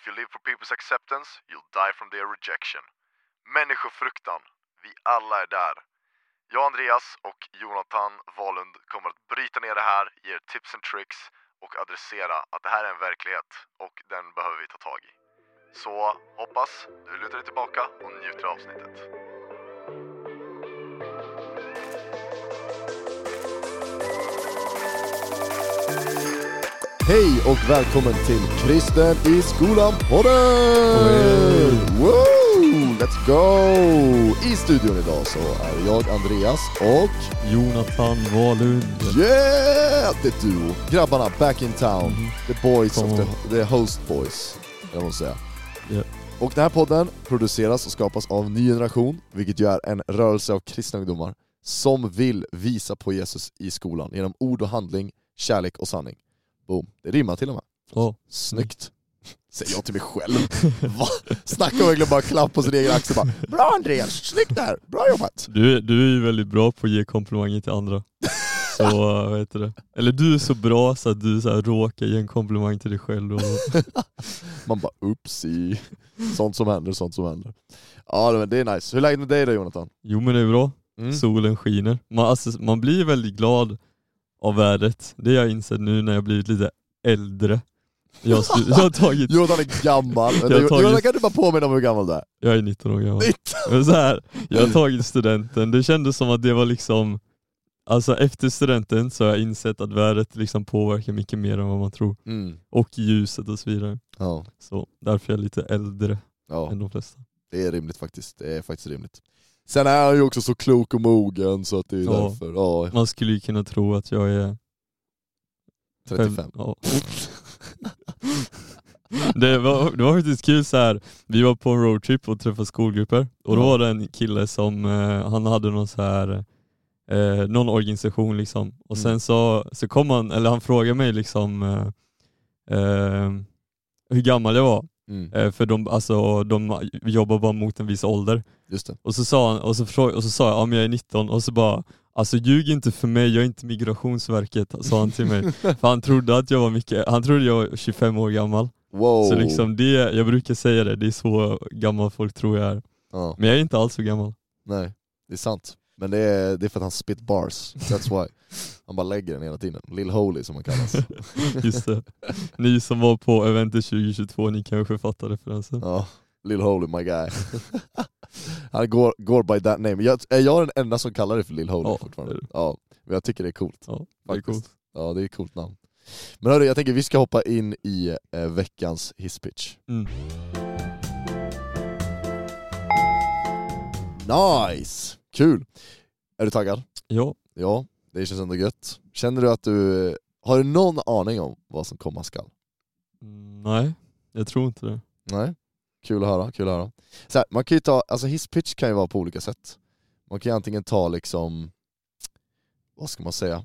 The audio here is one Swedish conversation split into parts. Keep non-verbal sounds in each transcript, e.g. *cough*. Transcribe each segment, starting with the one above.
If you live for people's acceptance, you'll die from their rejection. Människofruktan. Vi alla är där. Jag, Andreas och Jonathan Wahlund kommer att bryta ner det här, ge er tips and tricks och adressera att det här är en verklighet och den behöver vi ta tag i. Så hoppas du lutar dig tillbaka och njuter av avsnittet. Hej och välkommen till Kristen i skolan podden! Woo! Let's go! I studion idag så är jag Andreas och Jonathan Wahlund. yeah! Det är duo. Grabbarna back in town. The boys Kom of the, the host boys. Jag måste säga. Ja. Och den här podden produceras och skapas av Ny Generation, vilket ju är en rörelse av kristna ungdomar som vill visa på Jesus i skolan genom ord och handling, kärlek och sanning. Boom. Det rimmar till och med. Ja. Snyggt. *laughs* Säger jag till mig själv. Va? Snackar verkligen bara klapp på sin egen axel bara Bra Andreas, snyggt där, bra jobbat! Du, är- du är ju väldigt bra på att ge komplimanger till andra. Så *laughs* vad heter det? Eller du är så bra så att du så här råkar ge en komplimang till dig själv. Och, *laughs* Man bara upsi. Sånt som händer, sånt som händer. Ja men det är nice. Hur är läget med dig då Jonathan? jo men det är bra, Mm. solen skiner. Man, alltså, man blir väldigt glad av vädret. Det har jag insett nu när jag blivit lite äldre. Jag, jag har tagit, Jonathan är gammal. Jag tagit- Jonathan kan du bara påminna om hur gammal du är? jag är 19 år gammal. 19! Men så här, jag har tagit studenten, det kändes som att det var liksom Alltså efter studenten så har jag insett att vädret liksom påverkar mycket mer än vad man tror. Mm. Och ljuset och så vidare. Ja. Så därför är jag lite äldre ja, än de flesta. det är rimligt faktiskt. Det är faktiskt rimligt. Sen är han ju också så klok och mogen så att det är Ja. därför. Ja, Man skulle ju kunna tro att jag är... 35. fem- ja. det, var, det var faktiskt kul så här. vi var på en roadtrip och träffade skolgrupper och då var det en kille som, eh, han hade någon så här eh, någon organisation liksom. Och Mm. sen så, så kom han, eller han frågade mig liksom eh, eh, hur gammal jag var. Mm. Eh, för de, alltså, de jobbar bara mot en viss ålder. Just det. Och så sa han, och så, frå- och så sa jag, ja men jag är 19 och så bara Alltså ljug inte för mig, jag är inte migrationsverket, sa han till mig. *laughs* för han trodde att jag var mycket, han trodde jag var 25 år gammal. Wow. Så liksom det, jag brukar säga det, det är så gammal folk tror jag är. Ja. Men jag är inte alls så gammal. Nej, det är sant. Men det är, det är för att han spit bars, that's why. Han bara lägger den hela tiden. Lil Holy som han kallas. *laughs* Just det. Ni som var på eventet 2022, ni kanske fattar referensen. Ja, Lil Holy my guy. *laughs* han går, går by that name. Jag, är jag den enda som kallar det för Lil Holy Ja, fortfarande? Ja, men jag tycker det är coolt. Ja, det är coolt. Ja, det är ett coolt namn. Men hörru, jag tänker vi ska hoppa in i eh, veckans hisspitch. Mm. Nice! Kul! Är du taggad? Ja, Ja, det känns ändå gött. Känner du att du, har du någon aning om vad som komma skall? mm, nej, jag tror inte det. Nej? Kul att höra, kul att höra. Så här, man kan ju ta, alltså hisspitch kan ju vara på olika sätt. Man kan ju antingen ta liksom, vad ska man säga,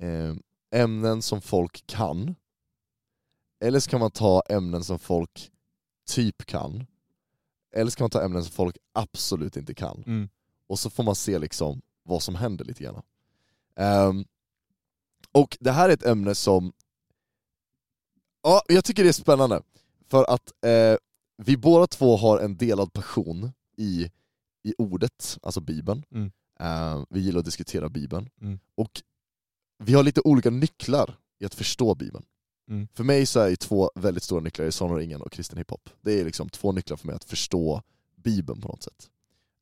eh, ämnen som folk kan, eller så kan man ta ämnen som folk typ kan, eller så kan man ta ämnen som folk absolut inte kan. Mm. Och så får man se liksom vad som händer lite grann. Ehm, och det här är ett ämne som, ja, jag tycker det är spännande. För att eh, vi båda två har en delad passion i, i ordet, alltså bibeln. Mm. Ehm, vi gillar att diskutera bibeln. Mm. Och vi har lite olika nycklar i att förstå bibeln. Mm. För mig så är ju två väldigt stora nycklar i och ringen och kristen hiphop. Det är liksom två nycklar för mig att förstå bibeln på något sätt.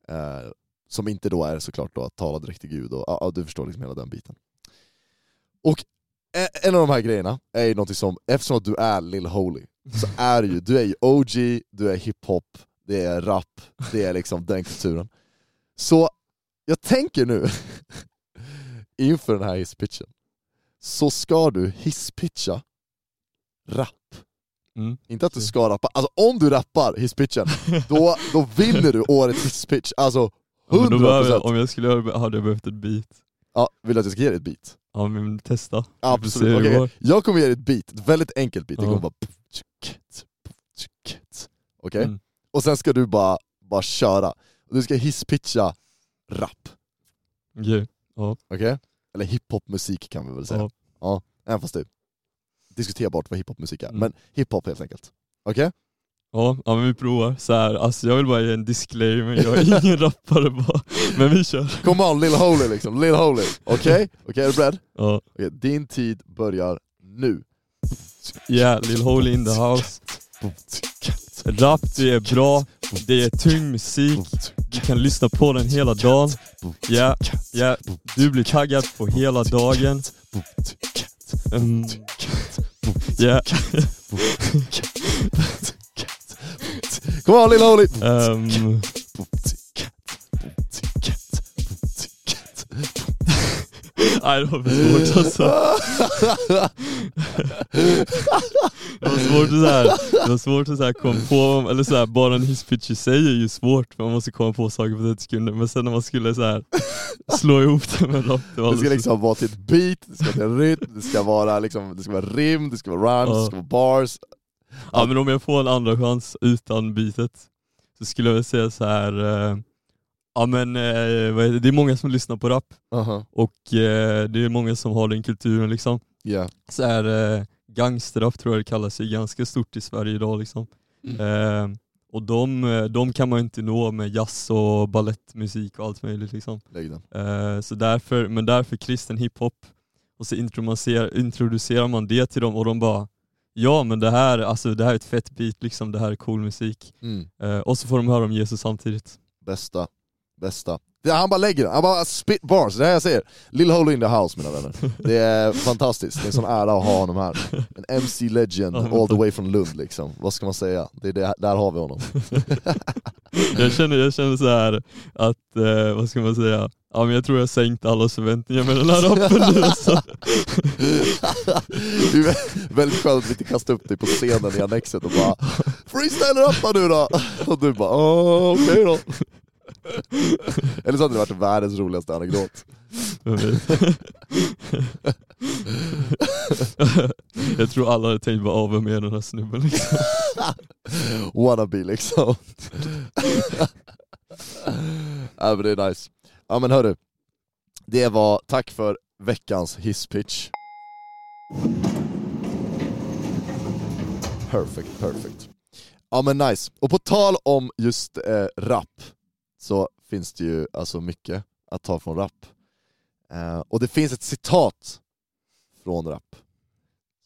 Eh, som inte då är såklart då att tala direkt till Gud, och ja, du förstår liksom hela den biten. Och eh, en av de här grejerna är ju någonting som, eftersom att du är Lil Holy, så är du ju, du är ju OG, du är hiphop, det är rap, det är liksom den kulturen. Så jag tänker nu, *laughs* inför den här hisspitchen, så ska du hisspitcha rap. Mm. Inte att du ska rappa, alltså om du rappar hisspitchen, då, då vinner du årets hisspitch. Alltså 100%! behöver om jag skulle göra hade jag behövt ett beat. Ja, vill du att jag ska ge dig ett beat? Ja men testa. Absolut, det okej. går. Jag kommer ge dig ett beat, ett väldigt enkelt beat, det kommer bara Okej? Mm. Och sen ska du bara, bara köra. Du ska hisspitcha rap, Okej. Ja. okej? Eller hiphopmusik kan vi väl säga. Ja. Ja, även fast det är diskuterbart vad hiphopmusik är. Mm. Men hiphop helt enkelt. Okej? Ja, ja men vi provar. Så här, alltså jag vill bara ge en disclaimer, jag är ingen *laughs* rappare bara. Men vi kör. Come on Lil Holy liksom, Lil Holy. Okej? Okej, är du beredd? Ja, Okej, din tid börjar nu. yeah, Lil Holy in the house. Rap, det är bra, det är tung musik, du kan lyssna på den hela dagen. Ja, ja, du blir taggad på hela dagen. Mm. Ja, *laughs* Come on Lil Holy! ehm, nej det var för svårt alltså. Det var svårt att, så här, det var svårt att så här komma på, eller så här, bara en hisspitch i sig är ju svårt, för man måste komma på saker på 30 sekunder, men sen när man skulle så här, slå ihop det med rap, det Det ska liksom vara till ett beat, det ska vara till en rytm, det ska vara, liksom, det ska vara rim, det ska vara rhymes, det ska vara bars. Ja men om jag får en andra chans utan bitet så skulle jag säga så här. Eh, ja men eh, det? är många som lyssnar på rap Uh-huh. och eh, det är många som har den kulturen liksom. Yeah. Så här, eh, gangsterrap tror jag det kallas, är ganska stort i Sverige idag liksom. Eh, och de, de kan man ju inte nå med jazz och ballettmusik och allt möjligt liksom. Så därför, men därför kristen hiphop, och så introducerar man det till dem och de bara Ja men det här, alltså, det här är ett fett beat liksom, det här är cool musik. Mm. Eh, och så får de höra om Jesus samtidigt. Bästa, bästa. Det, han bara lägger han bara spit bars, det är det jag säger. Lil Holy in the house mina vänner. *laughs* Det är fantastiskt, det är en sån ära att ha honom här. En MC legend all the way från Lund liksom. Vad ska man säga? Det är det, där har vi honom. *laughs* Jag känner, jag känner så här att, eh, vad ska man säga, ja men jag tror jag sänkt allas förväntningar med den här rappen nu *laughs* alltså. det är vä- väldigt skönt att vi inte kastar upp dig på scenen i annexet och bara Freestyle-rappa nu då! Och du bara okej då. Eller så hade det varit världens roligaste anekdot. Jag tror alla hade tänkt bara, vem är den här snubben liksom. *laughs* Wannabe liksom. *laughs* ja men det är nice. Ja men hörru, det var tack för veckans hisspitch. Perfect, perfect. Ja men nice. Och på tal om just eh, rap, så finns det ju alltså mycket att ta från rap. Eh, och det finns ett citat från rap,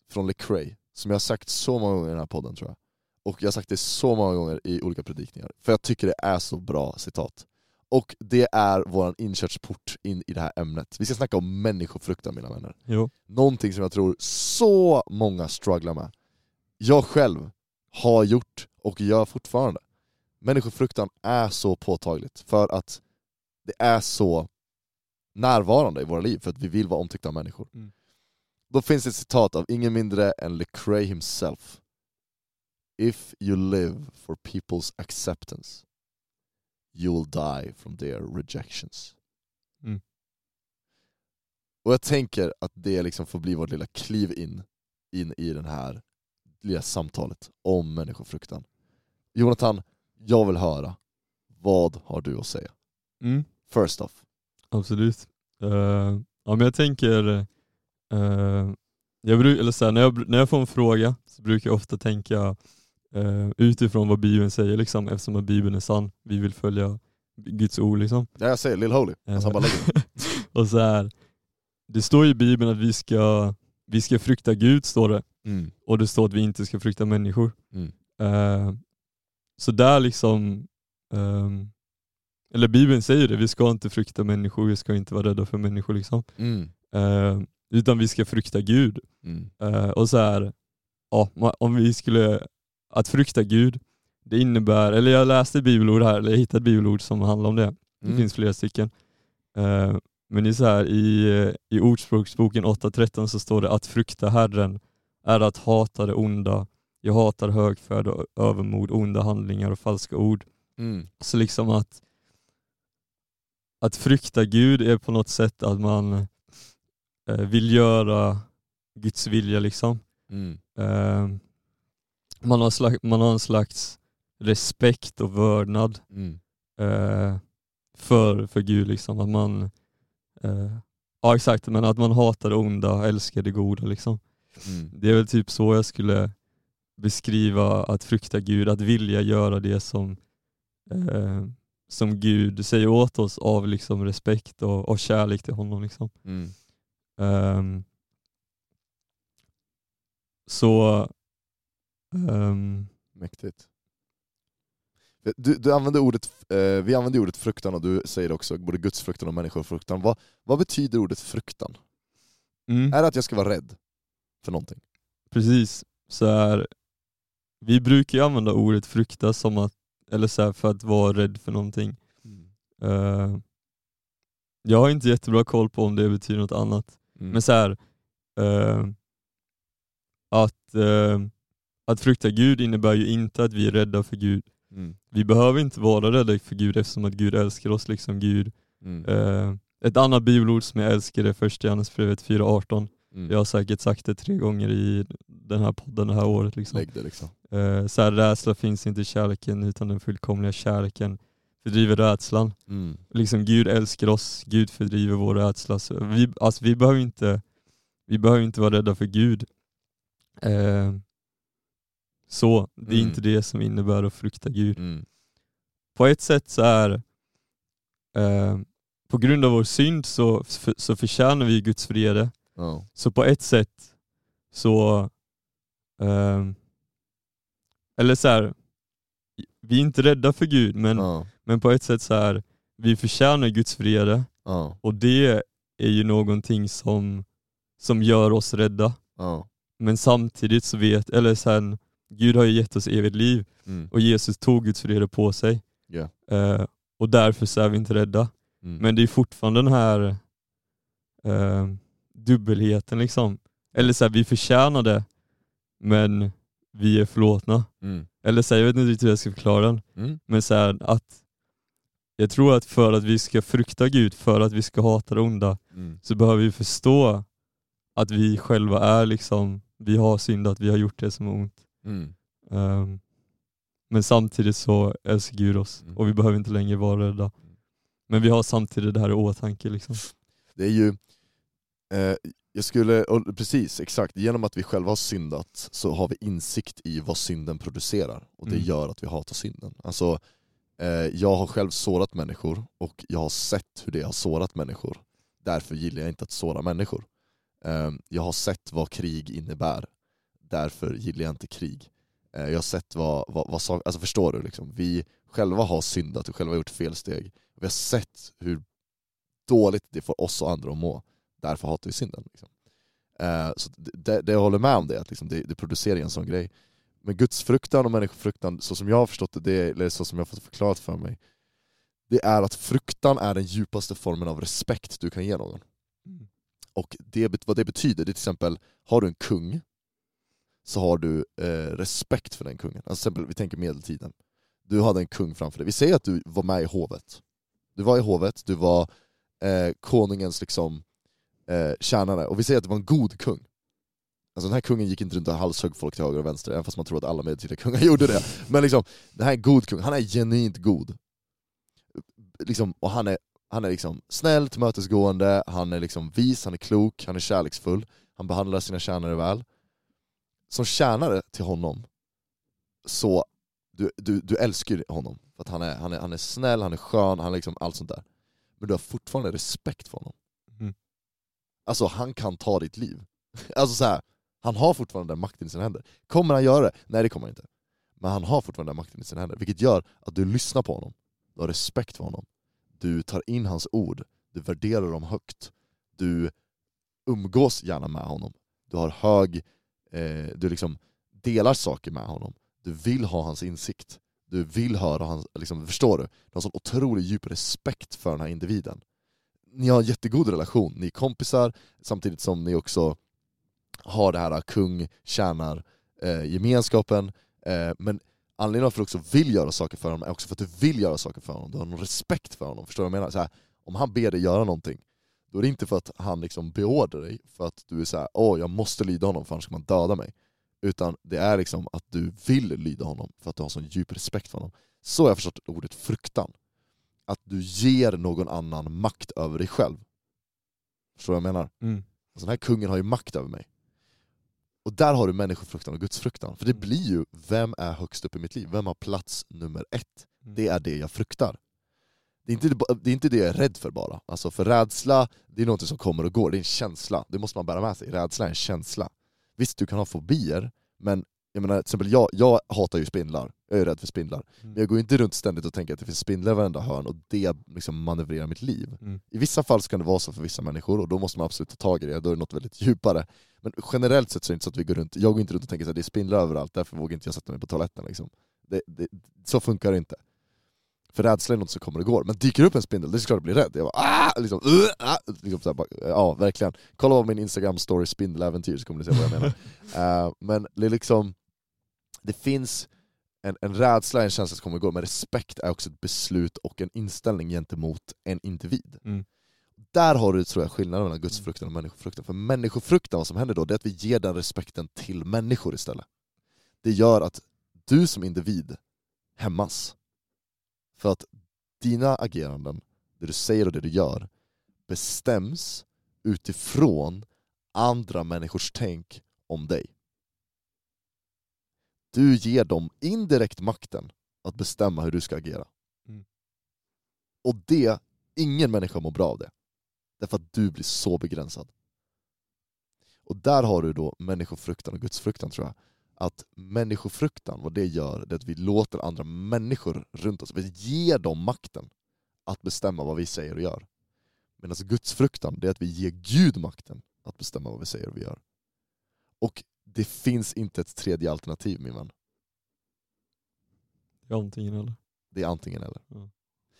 från Lecrae, som jag har sagt så många gånger i den här podden tror jag. Och jag har sagt det så många gånger i olika predikningar, för jag tycker det är så bra citat. Och det är vår inkörsport in i det här ämnet. Vi ska snacka om människofruktan mina vänner. Jo. Någonting som jag tror så många strugglar med. Jag själv har gjort och gör fortfarande. Människofruktan är så påtagligt för att det är så närvarande i våra liv för att vi vill vara omtyckta av människor. Mm. Då finns det ett citat av ingen mindre än Lecrae himself. If you live for people's acceptance you will die from their rejections. Mm. Och jag tänker att det liksom får bli vårt lilla kliv in, in i det här lilla samtalet om människofruktan. Jonathan, jag vill höra, vad har du att säga? Mm. First off. Absolut. Eh, ja, men jag tänker, eh, jag bruk, eller så här, när, jag, när jag får en fråga så brukar jag ofta tänka eh, utifrån vad Bibeln säger, liksom, eftersom att Bibeln är sann. Vi vill följa Guds ord. Liksom. Ja, jag säger Lil Holy. Alltså, bara *laughs* och så här, det står i Bibeln att vi ska, vi ska frukta Gud, står det. mm. Och det står att vi inte ska frukta människor. Mm. Eh, så där liksom, ehm, eller Bibeln säger det, vi ska inte frukta människor, vi ska inte vara rädda för människor. Liksom. Mm. Eh, utan vi ska frukta Gud. Mm. Eh, och så här, ja, om vi skulle, att frukta Gud, det innebär, eller jag läste bibelord här, eller jag hittade bibelord som handlar om det. Det Mm. finns flera stycken. Eh, men det är så här, i, i Ordspråksboken 8.13 så står det att frukta Herren är att hata det onda. Jag hatar högfärd och övermod, onda handlingar och falska ord. Mm. Så liksom att, att frukta Gud är på något sätt att man eh, vill göra Guds vilja liksom. Mm. Eh, man, har slags, man har en slags respekt och vördnad Mm. eh, för, för Gud. Liksom. Att man, eh, ja exakt, men att man hatar det onda och älskar det goda. Liksom. Mm. Det är väl typ så jag skulle beskriva att frukta Gud, att vilja göra det som, eh, som Gud säger åt oss av liksom respekt och, och kärlek till honom. Liksom. Mm. Ehm, så ehm, Mäktigt. Du, du använder ordet, eh, vi använder ordet fruktan och du säger också både gudsfruktan och människofruktan. Vad, vad betyder ordet fruktan? mm, Är det att jag ska vara rädd för någonting? precis, så här, vi brukar ju använda ordet frukta som att, eller så här, för att vara rädd för någonting. Eh, jag har inte jättebra koll på om det betyder något annat. Mm. Men så här, eh, att, eh, att frukta Gud innebär ju inte att vi är rädda för Gud. Mm. Vi behöver inte vara rädda för Gud eftersom att Gud älskar oss liksom Gud. Mm. Eh, ett annat bibelord som jag älskar är första Johannesbrevet 4.18. Mm. Jag har säkert sagt det tre gånger i den här podden det här året. Liksom. Lägg det liksom. Eh, så här, rädsla finns inte i kärleken utan den fullkomliga kärleken fördriver rädslan. Mm. Liksom Gud älskar oss, Gud fördriver vår rädsla. Så vi, alltså, vi, behöver inte, vi behöver inte vara rädda för Gud. Eh, så, det är Mm. inte det som innebär att frukta Gud. Mm. På ett sätt så är eh, på grund av vår synd så, så förtjänar vi Guds vrede. Ja. Så på ett sätt så, ehm, eller så här, vi är inte rädda för Gud men, Ja. men på ett sätt så här, vi förtjänar Guds vrede Ja. och det är ju någonting som, som gör oss rädda. Men samtidigt så vet, eller sen, Gud har ju gett oss evigt liv Mm. och Jesus tog Guds vrede på sig. Ja. Eh, och därför så är vi inte rädda. Mm. Men det är fortfarande den här eh, dubbelheten liksom. Eller så här, vi förtjänar det, men vi är förlåtna. Mm. Eller så här, jag vet inte riktigt hur jag ska förklara den. Mm. Men så här, att jag tror att för att vi ska frukta Gud, för att vi ska hata det onda, Mm. så behöver vi förstå att vi själva är liksom, vi har syndat, vi har gjort det som är ont. Mm. Ehm, men samtidigt så älskar Gud oss Mm. och vi behöver inte längre vara rädda. Men vi har samtidigt det här i åtanke liksom. Det är ju, eh, jag skulle, precis exakt, genom att vi själva har syndat så har vi insikt i vad synden producerar och det Mm. gör att vi hatar synden. Alltså, eh, jag har själv sårat människor och jag har sett hur det har sårat människor. Därför gillar jag inte att såra människor. Eh, jag har sett vad krig innebär. Därför gillar jag inte krig. Eh, jag har sett vad, vad, vad alltså förstår du? Liksom? Vi själva har syndat och själva gjort felsteg. Vi har sett hur dåligt det får oss och andra att må. Därför hatar vi synden. Liksom. Eh, så det, det, jag håller med om det, att liksom det, det producerar en sån grej. Men gudsfruktan och människofruktan, så som jag har förstått det, eller så som jag har fått förklarat för mig, det är att fruktan är den djupaste formen av respekt du kan ge någon. Och det, vad det betyder, det är till exempel, har du en kung, så har du eh, respekt för den kungen. Alltså, exempel, vi tänker medeltiden. Du hade en kung framför dig. Vi säger att du var med i hovet. Du var i hovet, du var eh, konungens liksom, eh, tjänare, och vi säger att det var en god kung. Alltså den här kungen gick inte runt och halshögg folk till höger och vänster, även fast man tror att alla medeltida kungar *laughs* gjorde det. Men liksom, det här är en god kung, han är genuint god. Liksom, och han är, han är liksom snäll, tillmötesgående, han är liksom vis, han är klok, han är kärleksfull, han behandlar sina tjänare väl. Som tjänare till honom, så du, du, du älskar honom. För att han är, han, är, han är snäll, han är skön, han är liksom allt sånt där. Men du har fortfarande respekt för honom. Mm. Alltså han kan ta ditt liv. *laughs* Alltså så här, han har fortfarande den makten i sina händer. Kommer han göra det? Nej det kommer han inte. Men han har fortfarande den makten i sina händer, vilket gör att du lyssnar på honom. Du har respekt för honom. Du tar in hans ord, du värderar dem högt. Du umgås gärna med honom. Du har hög, eh, du liksom delar saker med honom. Du vill ha hans insikt. Du vill höra hans, liksom, förstår du? Du har sån otroligt djup respekt för den här individen. Ni har en jättegod relation, ni är kompisar, samtidigt som ni också har det här eh, kung, tjänar, eh, gemenskapen. Eh, men anledningen till att du också vill göra saker för honom är också för att du vill göra saker för honom. Du har någon respekt för honom. Förstår du vad jag menar? Så här, om han ber dig göra någonting, då är det inte för att han liksom beordrar dig, för att du är såhär åh jag måste lyda honom för annars ska man döda mig. Utan det är liksom att du vill lyda honom för att du har sån djup respekt för honom. Så har jag förstått ordet fruktan. Att du ger någon annan makt över dig själv. Förstår du vad jag menar? Mm. Alltså den här kungen har ju makt över mig. Och där har du människofruktan och gudsfruktan. För det Mm. blir ju, vem är högst upp i mitt liv? Vem har plats nummer ett? Mm. Det är det jag fruktar. Det är inte det, är inte det jag är rädd för bara. Alltså för rädsla, det är något som kommer och går, det är en känsla. Det måste man bära med sig. Rädsla är en känsla. Visst, du kan ha fobier, men jag menar, till exempel jag, jag hatar ju spindlar. Jag är rädd för spindlar. Mm. Men jag går inte runt ständigt och tänker att det finns spindlar i varenda hörn och det liksom manövrerar mitt liv. Mm. I vissa fall så kan det vara så för vissa människor och då måste man absolut ta tag i det, då är det något väldigt djupare. Men generellt sett så är det inte så att vi går runt, jag går inte runt och tänker att det är spindlar överallt, därför vågar inte jag sätta mig på toaletten. Liksom. Det, det, så funkar det inte. För rädsla är något som kommer och går. Men dyker upp en spindel, det är klart jag blir rädd. Jag bara, ah! liksom, uh, ah! liksom så här, bara, Ja, verkligen. Kolla på min Instagram-story spindeläventyr så kommer ni se vad jag menar. *laughs* Eh, men det är liksom, det finns en, en rädsla, en känsla som kommer och går, men respekt är också ett beslut och en inställning gentemot en individ. Mm. Där har du tror jag skillnaden mellan gudsfruktan och människofruktan. För människofruktan, vad som händer då, det är att vi ger den respekten till människor istället. Det gör att du som individ hämmas. För att dina ageranden, det du säger och det du gör, bestäms utifrån andra människors tänk om dig. Du ger dem indirekt makten att bestämma hur du ska agera. Mm. Och det, ingen människa mår bra av det. Därför att du blir så begränsad. Och där har du då människofruktan och gudsfruktan tror jag. Att människofruktan, vad det gör, det är att vi låter andra människor runt oss, vi ger dem makten att bestämma vad vi säger och gör. Medan gudsfruktan, det är att vi ger Gud makten att bestämma vad vi säger och vi gör. Och det finns inte ett tredje alternativ min vän. Ja, antingen eller. Det är antingen eller. Ja.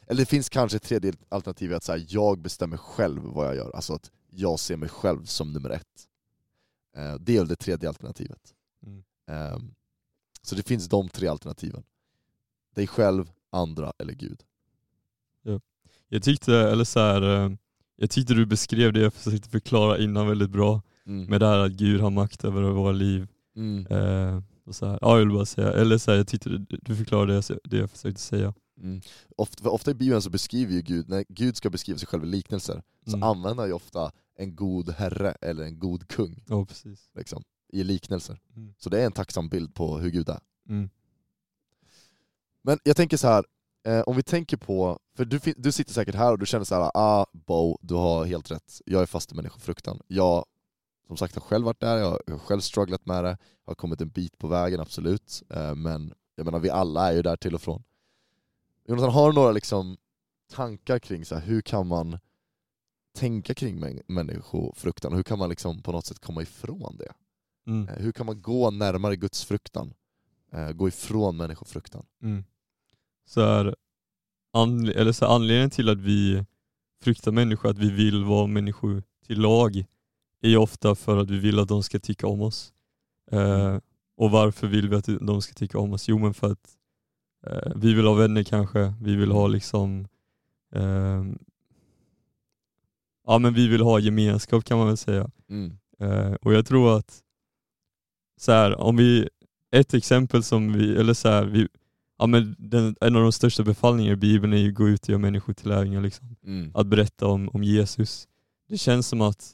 Eller det finns kanske ett tredje alternativ, att så här, jag bestämmer själv vad jag gör. Alltså att jag ser mig själv som nummer ett. Eh, Det är det tredje alternativet. Mm. Ehm, Så det finns de tre alternativen. Dig själv, andra eller Gud. Jag tyckte, eller så här, eh, jag tyckte du beskrev det jag försökte förklara innan väldigt bra. Mm. Med det här att Gud har makt över våra liv. Mm. Eh, och så här, ja, jag vill bara säga, eller så här, jag tyckte du, du förklarade det, jag- det jag försökte säga. Mm. Ofta, ofta i Bibeln så beskriver ju Gud, när Gud ska beskriva sig själv i liknelser, så Mm. använder han ju ofta en god herre eller en god kung Ja, precis. liksom, i liknelser. Mm. Så det är en tacksam bild på hur Gud är. Mm. Men jag tänker så här. Eh, om vi tänker på, för du, du sitter säkert här och du känner så här, ah Bo, du har helt rätt, jag är fast i människofruktan. Jag som sagt har själv varit där, jag har själv strugglat med det, har kommit en bit på vägen absolut, eh, men jag menar vi alla är ju där till och från. Jonathan, har du några liksom tankar kring så här, hur kan man tänka kring män- människofruktan, hur kan man liksom på något sätt komma ifrån det? Mm. Eh, hur kan man gå närmare Guds fruktan? Eh, gå ifrån människofruktan? Mm. Så här, anle- eller så här, anledningen till att vi fruktar människor, att vi vill vara människor till lag, är ju ofta för att vi vill att de ska tycka om oss. Eh, och varför vill vi att de ska tycka om oss? Jo men för att eh, vi vill ha vänner kanske, vi vill ha liksom eh, Ja men vi vill ha gemenskap kan man väl säga. Mm. Eh, och jag tror att så här, om vi, ett exempel som vi, eller så här, vi, ja, men den, en av de största befallningarna i Bibeln är ju att gå ut och göra människor till lärjungar. Liksom. Mm. Att berätta om, om Jesus. Det känns som att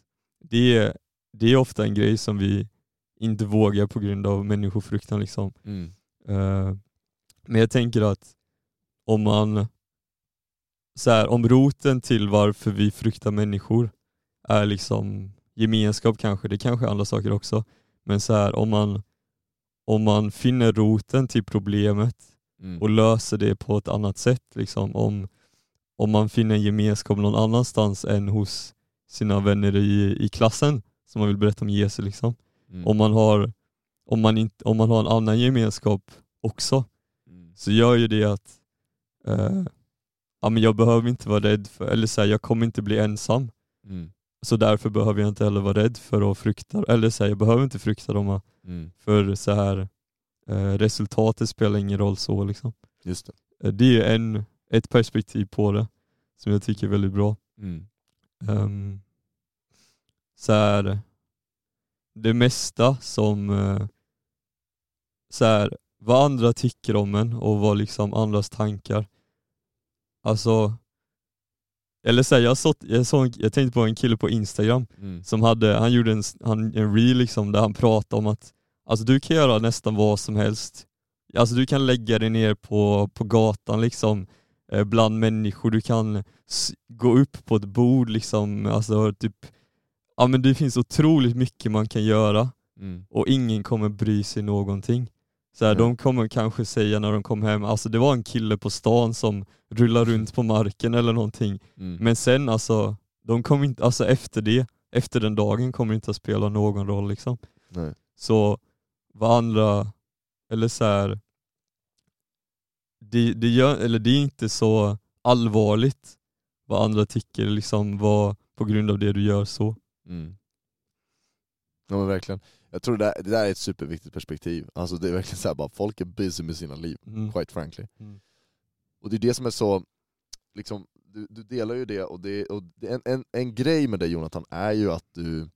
det är, det är ofta en grej som vi inte vågar på grund av människofruktan. Liksom. Mm. Eh, men jag tänker att om man så här, om roten till varför vi fruktar människor är liksom gemenskap kanske, det kanske är andra saker också. Men så här, om man om man finner roten till problemet Mm. och löser det på ett annat sätt, liksom, om, om man finner en gemenskap någon annanstans än hos sina vänner i, i klassen som man vill berätta om Jesus. Liksom. Mm. Om, man har, om, man inte, om man har en annan gemenskap också Mm. så gör ju det att eh, ja, men jag behöver inte vara rädd för, eller så här, jag kommer inte bli ensam. Mm. Så därför behöver jag inte heller vara rädd för att frukta, eller så här, jag behöver inte frukta dem Mm. för så här eh, resultatet spelar ingen roll så liksom. Just det. Eh, Det är en, ett perspektiv på det som jag tycker är väldigt bra. Mm. Um, så här, det mesta som eh, så här, vad andra tycker om en och vad liksom andras tankar. Alltså, eller så här, jag, såg, jag, såg, jag tänkte på en kille på Instagram Mm. som hade, han gjorde en, han, en reel liksom där han pratade om att alltså du kan göra nästan vad som helst. Alltså du kan lägga dig ner på, på gatan liksom eh, bland människor, du kan gå upp på ett bord liksom, alltså typ Ja men det finns otroligt mycket man kan göra Mm. och ingen kommer bry sig någonting. Så här, Nej. De kommer kanske säga när de kom hem, alltså det var en kille på stan som rullar runt på marken eller någonting. Mm. Men sen alltså, de kommer inte, alltså efter det, efter den dagen kommer det inte att spela någon roll liksom. Nej. Så vad andra, eller så här, det, det, gör, eller det är inte så allvarligt vad andra tycker liksom vad, på grund av det du gör så. Mm. Ja men verkligen. Jag tror det där, det där är ett superviktigt perspektiv. Alltså det är verkligen så här, bara folk är busy med sina liv, Mm. quite frankly. Mm. Och det är det som är så, liksom, du, du delar ju det, och, det, och det, en, en, en grej med dig Jonathan är ju att du,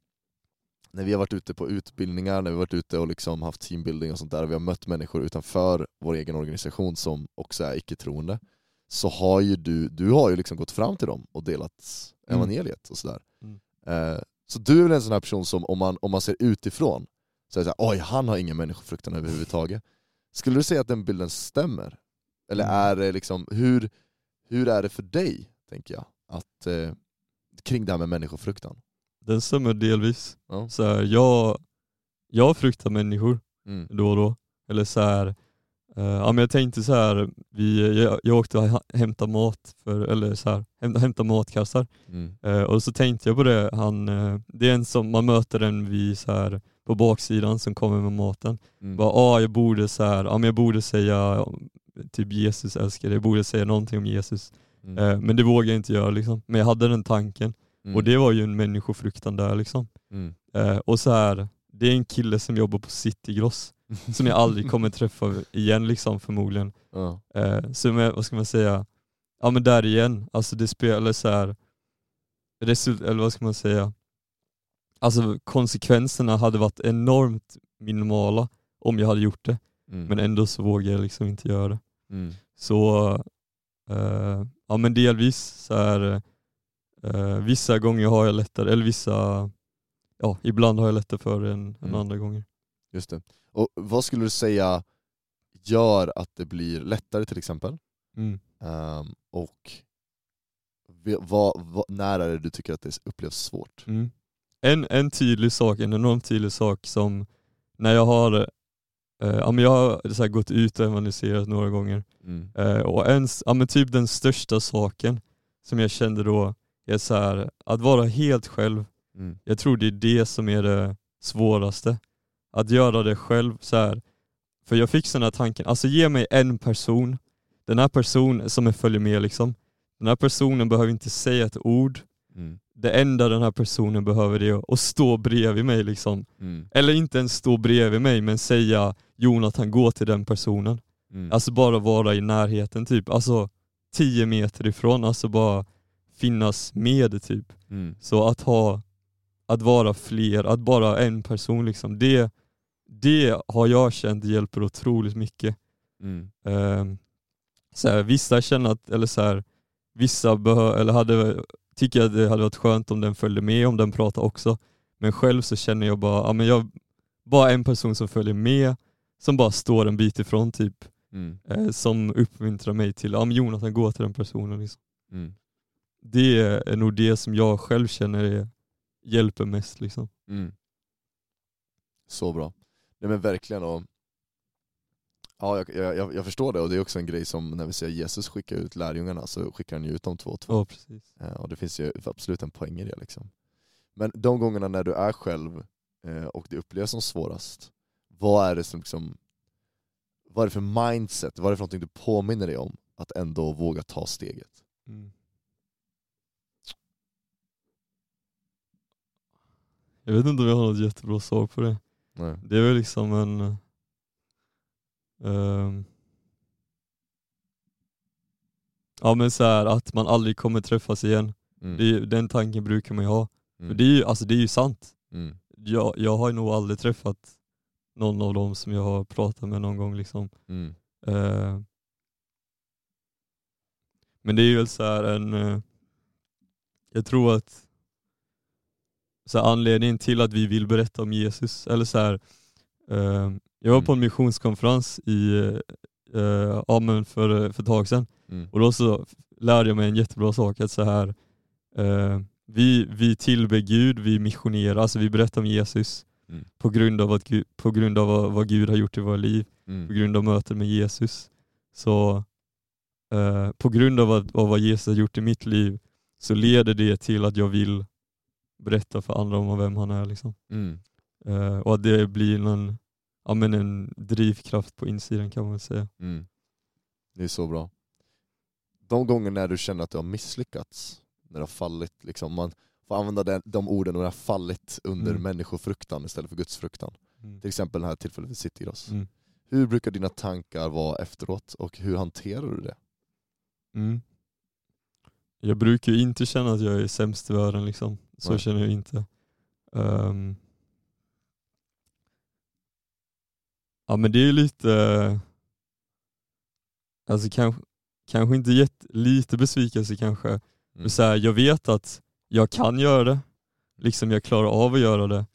när vi har varit ute på utbildningar, när vi har varit ute och liksom haft teambuilding och sånt där, och vi har mött människor utanför vår egen organisation som också är icke-troende, så har ju du, du har ju liksom gått fram till dem och delat Mm. evangeliet och sådär. Mm. Eh, så du är väl en sån här person som om man, om man ser utifrån, så är det såhär, oj han har ingen människofruktan överhuvudtaget. Skulle du säga att den bilden stämmer? Eller Mm. är det liksom, hur, hur är det för dig, tänker jag, att, eh, kring det här med människofruktan? Den stämmer delvis. Ja. Så här, jag, jag fruktar människor Mm. då och då. Eller så här, ja, men jag tänkte så här, vi, jag, jag åkte och hämtade mat, för, eller så här, hämta, hämta matkassar. Mm. Eh, och så tänkte jag på det, han, eh, det är en som, man möter en vid så här, på baksidan som kommer med maten. Mm. Bara, ah, jag borde så här, ja, men jag borde säga typ Jesus älskar dig, jag borde säga någonting om Jesus. Mm. Eh, men det vågade jag inte göra liksom. Men jag hade den tanken. Mm. Och det var ju en människofruktan där liksom. Mm. Eh, och så här, det är en kille som jobbar på Citygross, *laughs* som jag aldrig kommer träffa igen liksom förmodligen. Ja. Eh, så med, vad ska man säga, ja men där igen, alltså det spelar så här, result, eller vad ska man säga, alltså konsekvenserna hade varit enormt minimala om jag hade gjort det, Mm. men ändå så vågar jag liksom inte göra det. Mm. Så, eh, ja men delvis så här, eh, vissa gånger har jag lättare, eller vissa, ja ibland har jag lättare för det än, än Mm. andra gånger. Just det. Och vad skulle du säga gör att det blir lättare till exempel? Mm. Ehm, och vad, vad, när är det du tycker att det upplevs svårt? Mm. En, en tydlig sak, en enormt tydlig sak som när jag har, eh, ja, men jag har så här, gått ut och evangeliserat några gånger Mm. eh, och en, ja, men typ den största saken som jag kände då är så här, att vara helt själv. Mm. Jag tror det är det som är det svåraste. Att göra det själv så här. För jag fick sån här tanken, alltså ge mig en person, den här personen som jag följer med liksom, den här personen behöver inte säga ett ord, Mm. det enda den här personen behöver är att stå bredvid mig liksom. Mm. Eller inte ens stå bredvid mig men säga Jonathan gå till den personen. Mm. Alltså bara vara i närheten typ, alltså 10 meter ifrån, alltså bara finnas med typ. Mm. Så att ha, att vara fler, att bara en person liksom, det, det har jag känt hjälper otroligt mycket. Mm. Ehm, så här, vissa känner att, eller så här, vissa behö, eller hade, tycker att det hade varit skönt om den följde med, om den pratade också. Men själv så känner jag bara, ja, men jag, bara en person som följer med, som bara står en bit ifrån typ, Mm. eh, som uppmuntrar mig till, ja men Jonathan gå till den personen. Liksom. Mm. Det är nog det som jag själv känner är, hjälper mest. Liksom. Mm. Så bra. Nej men verkligen. Och, ja, jag, jag, jag förstår det och det är också en grej som när vi säger Jesus skickar ut lärjungarna så skickar han ju ut dem två och två. Ja precis. Eh, Och det finns ju absolut en poäng i det. Liksom. Men de gångerna när du är själv eh, och det upplevs som svårast, vad är det som liksom, vad är det för mindset, vad är det för någonting du påminner dig om att ändå våga ta steget? Mm. Jag vet inte om jag har något jättebra svar på det. Nej. Det är väl liksom en... ehm, ja men så här att man aldrig kommer träffas igen. Mm. Det den tanken brukar man ju ha. För Mm. det är ju, alltså det är ju sant. Mm. Jag, jag har nog aldrig träffat någon av dem som jag har pratat med någon gång liksom. Eh, men det är ju väl så här en... eh, jag tror att så här, anledningen till att vi vill berätta om Jesus, eller så här, eh, jag var på en missionskonferens i eh, Amen för, för ett tag sedan Mm. och då så lärde jag mig en jättebra sak, att så här, eh, vi, vi tillber Gud, vi missionerar, alltså vi berättar om Jesus Mm. på grund av, att, på grund av vad, vad Gud har gjort i våra liv, på Mm. grund av mötet med Jesus. Så eh, på grund av, att, av vad Jesus har gjort i mitt liv så leder det till att jag vill berätta för andra om vem han är. Liksom. Mm. Eh, och att det blir någon, ja, men en drivkraft på insidan kan man säga. Mm. Det är så bra. De gånger när du känner att du har misslyckats, när du har fallit, liksom, man får använda den, de orden när du har fallit under Mm. människofruktan istället för gudsfruktan. Till exempel det här tillfället vid Citygross. Mm. Hur brukar dina tankar vara efteråt och hur hanterar du det? Mm. Jag brukar ju inte känna att jag är sämst i världen liksom. Så Nej. känner jag inte. Ehm. ja men det är lite, alltså kanske, kanske inte jätte, lite besvikelse kanske. Mm. Men så här, jag vet att jag kan göra det, liksom jag klarar av att göra det.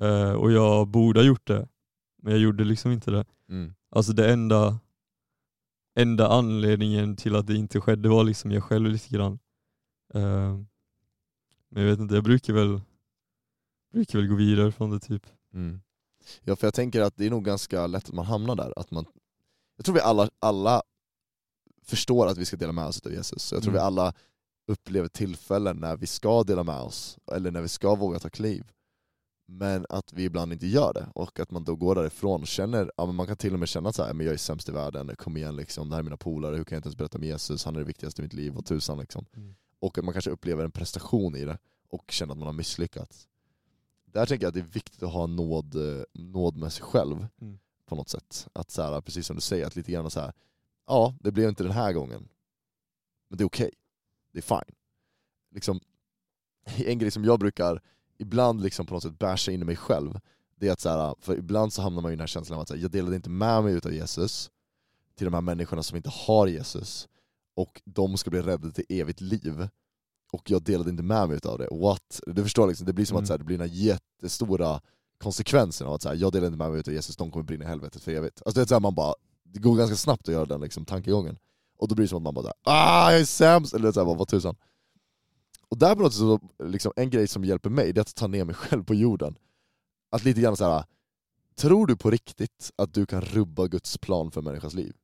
Eh, och jag borde ha gjort det, men jag gjorde liksom inte det. Mm. Alltså det enda, enda anledningen till att det inte skedde var liksom jag själv lite grann. Eh, men jag vet inte, jag brukar väl, brukar väl gå vidare från det typ. Mm. Ja för jag tänker att det är nog ganska lätt att man hamnar där. Att man, jag tror vi alla, alla förstår att vi ska dela med oss av Jesus. Så jag tror Mm. vi alla upplever tillfällen när vi ska dela med oss, eller när vi ska våga ta kliv. Men att vi ibland inte gör det, och att man då går därifrån och känner, ja, men man kan till och med känna men jag är sämst i världen, kom igen liksom, det här är mina polare, hur kan jag inte ens berätta om Jesus, han är det viktigaste i mitt liv, och tusan liksom. Mm. Och att man kanske upplever en prestation i det, och känner att man har misslyckats. Där tänker jag att det är viktigt att ha nåd, nåd med sig själv Mm. på något sätt. Att så här, precis som du säger, att lite grann så här, ja det blev inte den här gången, men det är okej. Det är fine. Liksom, *laughs* en grej som jag brukar ibland liksom på något sätt basha in i mig själv, det är att så här, för ibland så hamnar man i den här känslan av att här, jag delade inte med mig utav Jesus till de här människorna som inte har Jesus, och de ska bli räddade till evigt liv. Och jag delade inte med mig utav det. What? Du förstår, liksom, det blir som Mm. att så här, det blir den här jättestora konsekvensen av att så här, jag delar inte med mig utav Jesus, de kommer brinna i helvetet för evigt. Alltså det, är så här, man bara, det går ganska snabbt att göra den liksom, tankegången. Och då blir det som att man bara såhär, ah jag är sämst! Eller så här, bara, vad tusan. Och där på något sätt, liksom, en grej som hjälper mig, det är att ta ner mig *laughs* själv på jorden. Att lite grann så här. tror du på riktigt att du kan rubba Guds plan för människans liv?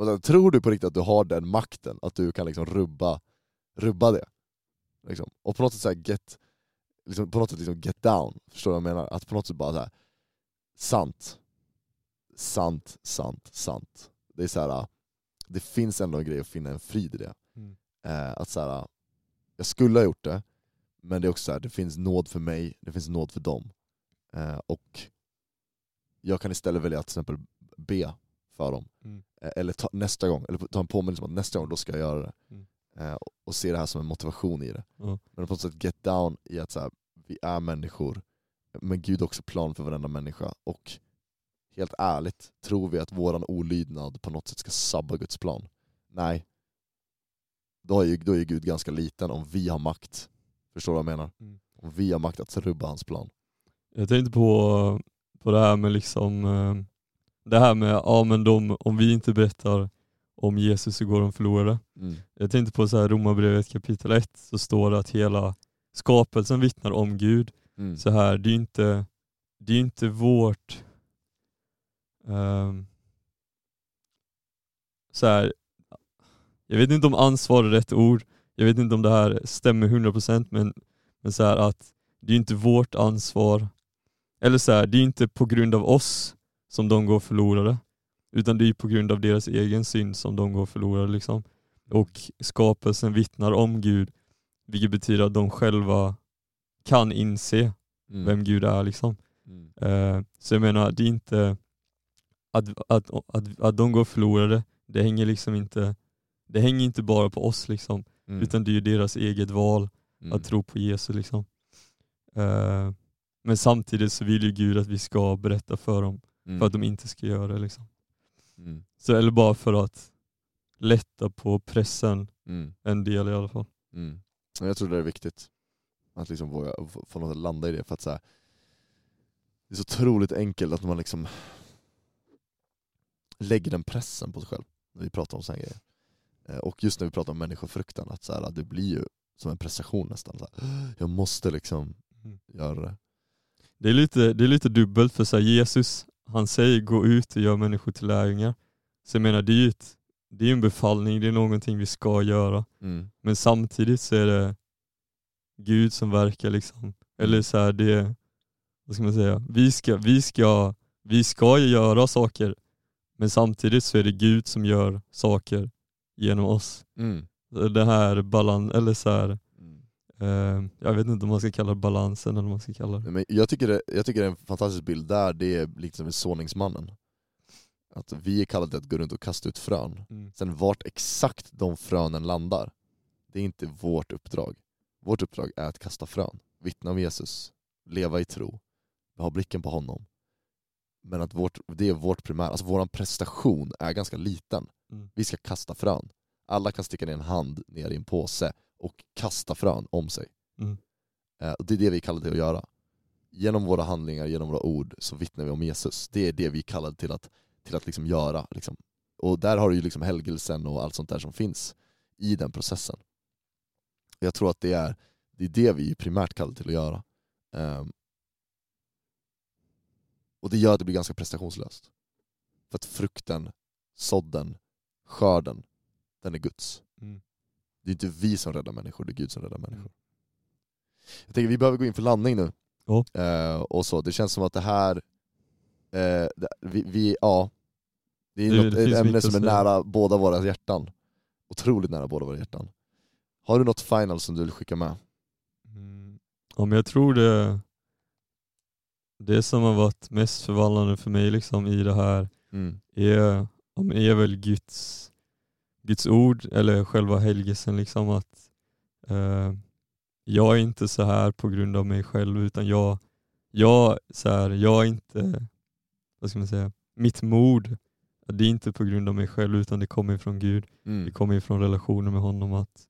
Och här, Tror du på riktigt att du har den makten, att du kan liksom rubba, rubba det? Liksom. Och på något sätt så här, get, liksom, på något sätt liksom get down, förstår du vad jag menar? Att på något sätt bara så här, sant, sant, sant, sant. Det är så här, det finns ändå en grej att finna en frid i det. Mm. Eh, att så här, jag skulle ha gjort det, men det är också så här, det finns nåd för mig, det finns nåd för dem. Eh, och jag kan istället välja att till exempel be för dem. Mm. Eh, eller ta, nästa gång, eller ta en påminnelse om att nästa gång då ska jag göra det. Mm. Eh, och- och se det här som en motivation i det. Ja. Men på något sätt get down i att så här, vi är människor, men Gud har också plan för varenda människa. Och helt ärligt, tror vi att våran olydnad på något sätt ska sabba Guds plan? Nej. Då är ju, då är Gud ganska liten om vi har makt. Förstår du vad jag menar? Mm. Om vi har makt att rubba hans plan. Jag tänkte på, på det här med liksom eh, det här med, ja men de, om vi inte berättar om Jesus så går de förlorade. Mm. Jag tänkte på så här Romarbrevet kapitel 1 så står det att hela skapelsen vittnar om Gud. Mm. Så här, det är ju inte, det är inte vårt ehm, så här, jag vet inte om ansvar är rätt ord, jag vet inte om det här stämmer 100% men, men så här att det är inte vårt ansvar, eller så här, det är inte på grund av oss som de går förlorade, utan det är på grund av deras egen synd som de går förlorade. Liksom. Och skapelsen vittnar om Gud, vilket betyder att de själva kan inse Mm. vem Gud är. Liksom. Mm. Eh, så jag menar, det är inte att, att, att, att de går förlorade, det hänger liksom inte det hänger inte bara på oss liksom, Mm. utan det är deras eget val Mm. att tro på Jesus. Liksom. Eh, men samtidigt så vill ju Gud att vi ska berätta för dem, Mm. för att de inte ska göra det. Liksom. Mm. Så, eller bara för att lätta på pressen Mm. en del i alla fall. Mm. Jag tror det är viktigt. Att liksom våga få- något att landa i det. För att så här, det är så otroligt enkelt att man liksom lägger den pressen på sig själv när vi pratar om sådana grejer. Eh, Och just när vi pratar om människofruktan, att så här, det blir ju som en prestation nästan. Så här, jag måste liksom Mm. göra det. Det är lite, det är lite dubbelt för så Jesus, han säger gå ut och gör människor till lärjungar. Så jag menar det är ju ett, det är en befallning, det är någonting vi ska göra. Mm. Men samtidigt så är det Gud som verkar liksom. Eller så här, det, vad ska man säga, vi ska, vi ska, vi ska ju göra saker, men samtidigt så är det Gud som gör saker genom oss. Mm. Det här balans, eller så här, Mm. Jag vet inte om man ska kalla det balansen eller vad man ska kalla det. Men jag, tycker det, jag tycker det är en fantastisk bild där, det är liksom såningsmannen. Att vi är kallade att gå runt och kasta ut frön. Mm. Sen vart exakt de frönen landar, det är inte vårt uppdrag. Vårt uppdrag är att kasta frön, vittna om Jesus, leva i tro, ha blicken på honom. Men att vårt, det är vårt primära, alltså vår prestation är ganska liten. Mm. Vi ska kasta frön. Alla kan sticka ner en hand ner i en påse och kasta frön om sig. Mm. Eh, och det är det vi är kallade till att göra. Genom våra handlingar, genom våra ord så vittnar vi om Jesus. Det är det vi är kallade till att, till att liksom göra. Liksom. Och där har du ju liksom helgelsen och allt sånt där som finns i den processen. Jag tror att det är det, är det vi är primärt kallade till att göra. Ehm, och det gör att det blir ganska prestationslöst. För att frukten, sådden, skörden, den är Guds. Mm. Det är inte vi som räddar människor, det är Gud som räddar människor. Jag tänker vi behöver gå in för landning nu. Ja. Eh, och så. Det känns som att det här, eh, det, vi, vi, ja, det är Det- något, det ett ämne som är nära båda våra hjärtan. Otroligt nära båda våra hjärtan. Har du något final som du vill skicka med? Mm. Ja, men jag tror det, det som har varit mest förvandlande för mig liksom i det här Mm. är, är väl Guds, Guds ord eller själva helgelsen. Liksom att eh, jag är inte så här på grund av mig själv utan jag, jag, så här, jag är inte, vad ska man säga, mitt mod det är inte på grund av mig själv utan det kommer från Gud. Det Mm. kommer ifrån relationen med honom att,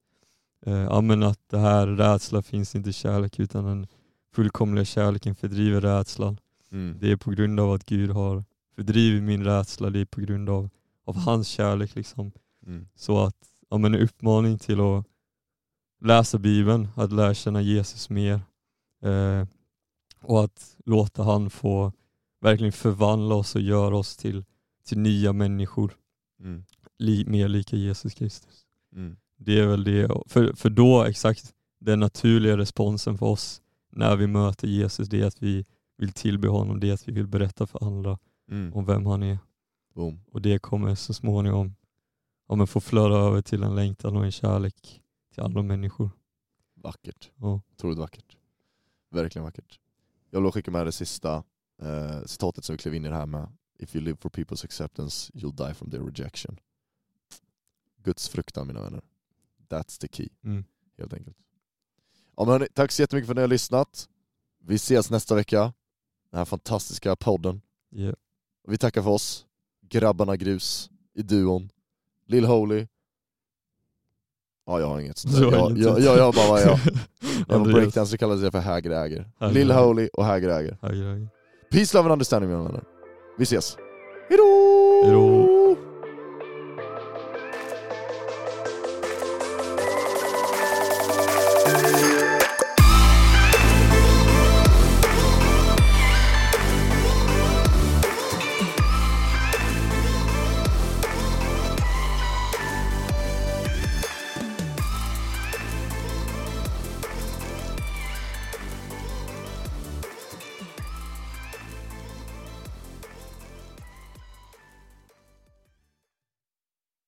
eh, att det här rädsla finns inte kärlek utan den fullkomliga kärleken fördriver rädslan. Mm. Det är på grund av att Gud har fördrivit min rädsla, det är på grund av, av hans kärlek. liksom. Mm. Så att, ja, men en uppmaning till att läsa Bibeln, att lära känna Jesus mer eh, och att låta han få verkligen förvandla oss och göra oss till, till nya människor, Mm. li, mer lika Jesus Kristus. Mm. Det är väl det, för, för då exakt den naturliga responsen för oss när vi möter Jesus, det är att vi vill tillbe honom, det är att vi vill berätta för andra Mm. om vem han är. Boom. Och det kommer så småningom ja, men få flöda över till en längtan och en kärlek till andra människor. Vackert. Ja. Otroligt vackert. Verkligen vackert. Jag vill skicka med det sista eh, citatet som vi klev in i det här med. If you live for people's acceptance, you'll die from their rejection. Guds fruktan mina vänner. That's the key, Mm. helt enkelt. Ja, men hörni, tack så jättemycket för att ni har lyssnat. Vi ses nästa vecka. Den här fantastiska podden. Yeah. Vi tackar för oss. Grabbarna Grus i duon. Lill Holy. Ja, jag har inget sånt där. Jag, jag, jag, jag bara vad jag. *laughs* Jag var Andreas. breakdance, så kallades det för Häger Äger. Häger Lill Äger. Holy och Häger Äger. Höger, höger. Peace, love and understanding mina vänner. Vi ses. Hejdå! Hejdå.